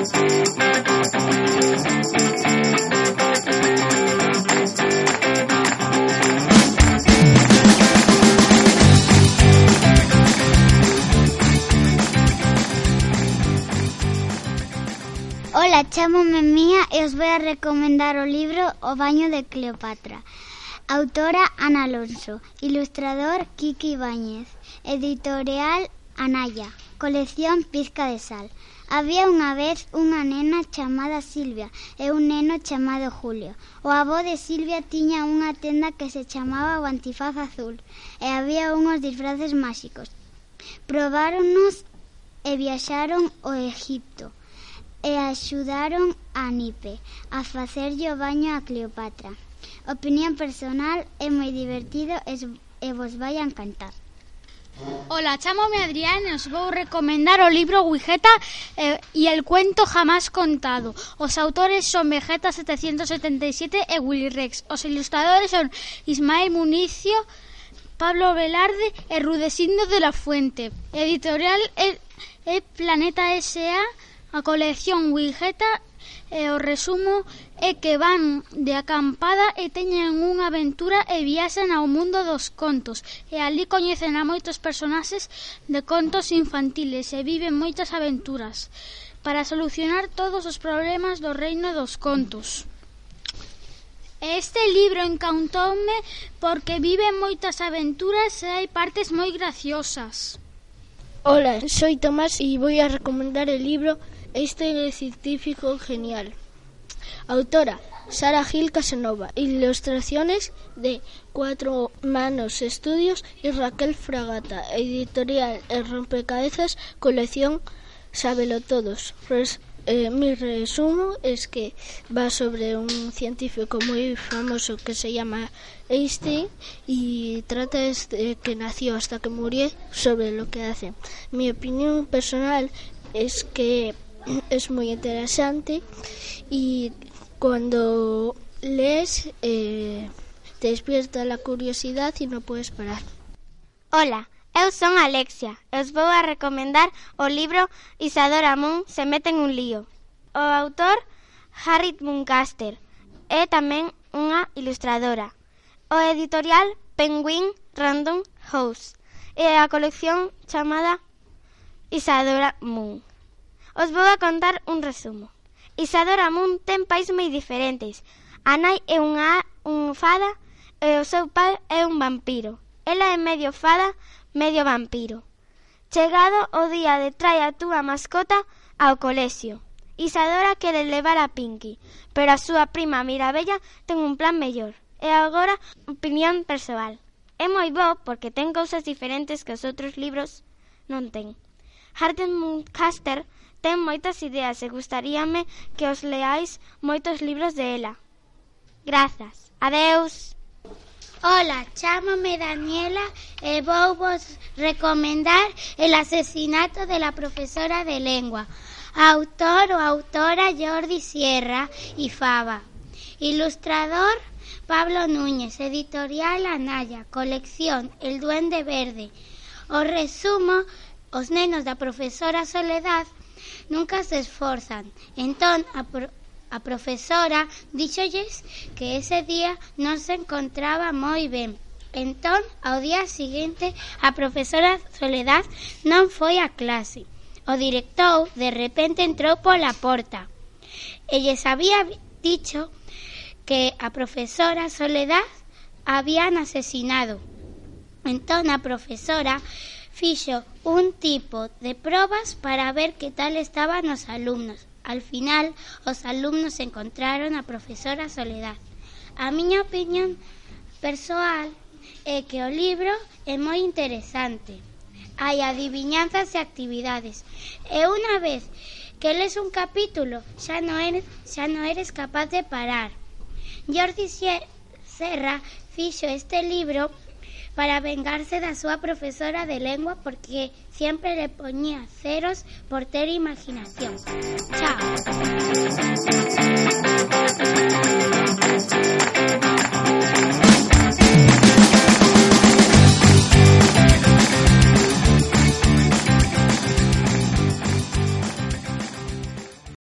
Ola, chamome Mía e os vou a recomendar o libro O baño de Cleopatra. Autora Ana Alonso, ilustrador Kiki Ibáñez, editorial Anaya. Colección Pizca de Sal. Había unha vez unha nena chamada Silvia e un neno chamado Julio. O avó de Silvia tiña unha tenda que se chamaba o Antifaz Azul e había unhos disfraces máxicos. Probáronos e viaxaron ao Egipto e axudaron a Nipe a facerlle o baño a Cleopatra. Opinión personal é moi divertido e vos vai a encantar. Hola, chamome Adrián e os vou recomendar o libro Wigeta eh, e el cuento jamás contado. Os autores son Vegeta 777 e Willy Rex. Os ilustradores son Ismael Municio, Pablo Velarde e Rudesindo de la Fuente. Editorial é Planeta S.A A colección Wigeta e o resumo é que van de acampada e teñen unha aventura e viaxan ao mundo dos contos e ali coñecen a moitos personaxes de contos infantiles e viven moitas aventuras para solucionar todos os problemas do reino dos contos. Este libro encantoume porque vive moitas aventuras e hai partes moi graciosas. Ola, soy Tomás e vou a recomendar o libro Este científico genial. Autora Sara Gil Casanova. Ilustraciones de Cuatro Manos Estudios y Raquel Fragata. Editorial El Rompecabezas, colección Sábelo Todos. eh, mi resumo es que va sobre un científico muy famoso que se llama Einstein y trata desde que nació hasta que murió sobre lo que hace. Mi opinión personal es que es muy interesante y cuando lees eh, te despierta la curiosidad e non podes parar. Ola, eu son Alexia e os vou a recomendar o libro Isadora Moon se mete en un lío. O autor Harriet Muncaster é tamén unha ilustradora. O editorial Penguin Random House e a colección chamada Isadora Moon. Os vou a contar un resumo. Isadora Moon ten pais moi diferentes. A nai é unha, un fada e o seu pai é un vampiro. Ela é medio fada, medio vampiro. Chegado o día de trae a túa mascota ao colexio. Isadora quere levar a Pinky, pero a súa prima Mirabella ten un plan mellor. E agora, opinión persoal. É moi bo porque ten cousas diferentes que os outros libros non ten. Harden Muncaster ten moitas ideas e gustaríame que os leáis moitos libros de ela. Grazas. Adeus. Hola, chámame Daniela e vou vos recomendar El asesinato de la profesora de lengua. Autor ou autora Jordi Sierra y Fava. Ilustrador Pablo Núñez, editorial Anaya, colección El Duende Verde. O resumo, os nenos da profesora Soledad nunca se esforzan. Entón, a, pro, a profesora díxolles que ese día non se encontraba moi ben. Entón, ao día seguinte, a profesora Soledad non foi a clase. O director, de repente, entrou pola porta e lles había dicho que a profesora Soledad habían asesinado. Entón, a profesora fixo un tipo de probas para ver que tal estaban os alumnos. Al final, os alumnos encontraron a profesora Soledad. A miña opinión persoal é que o libro é moi interesante. Hai adivinanzas e actividades. E unha vez que lees un capítulo, xa non eres, xa non eres capaz de parar. Jordi Serra fixo este libro para vengarse da súa profesora de lengua porque sempre le poñía ceros por ter imaginación. Chao.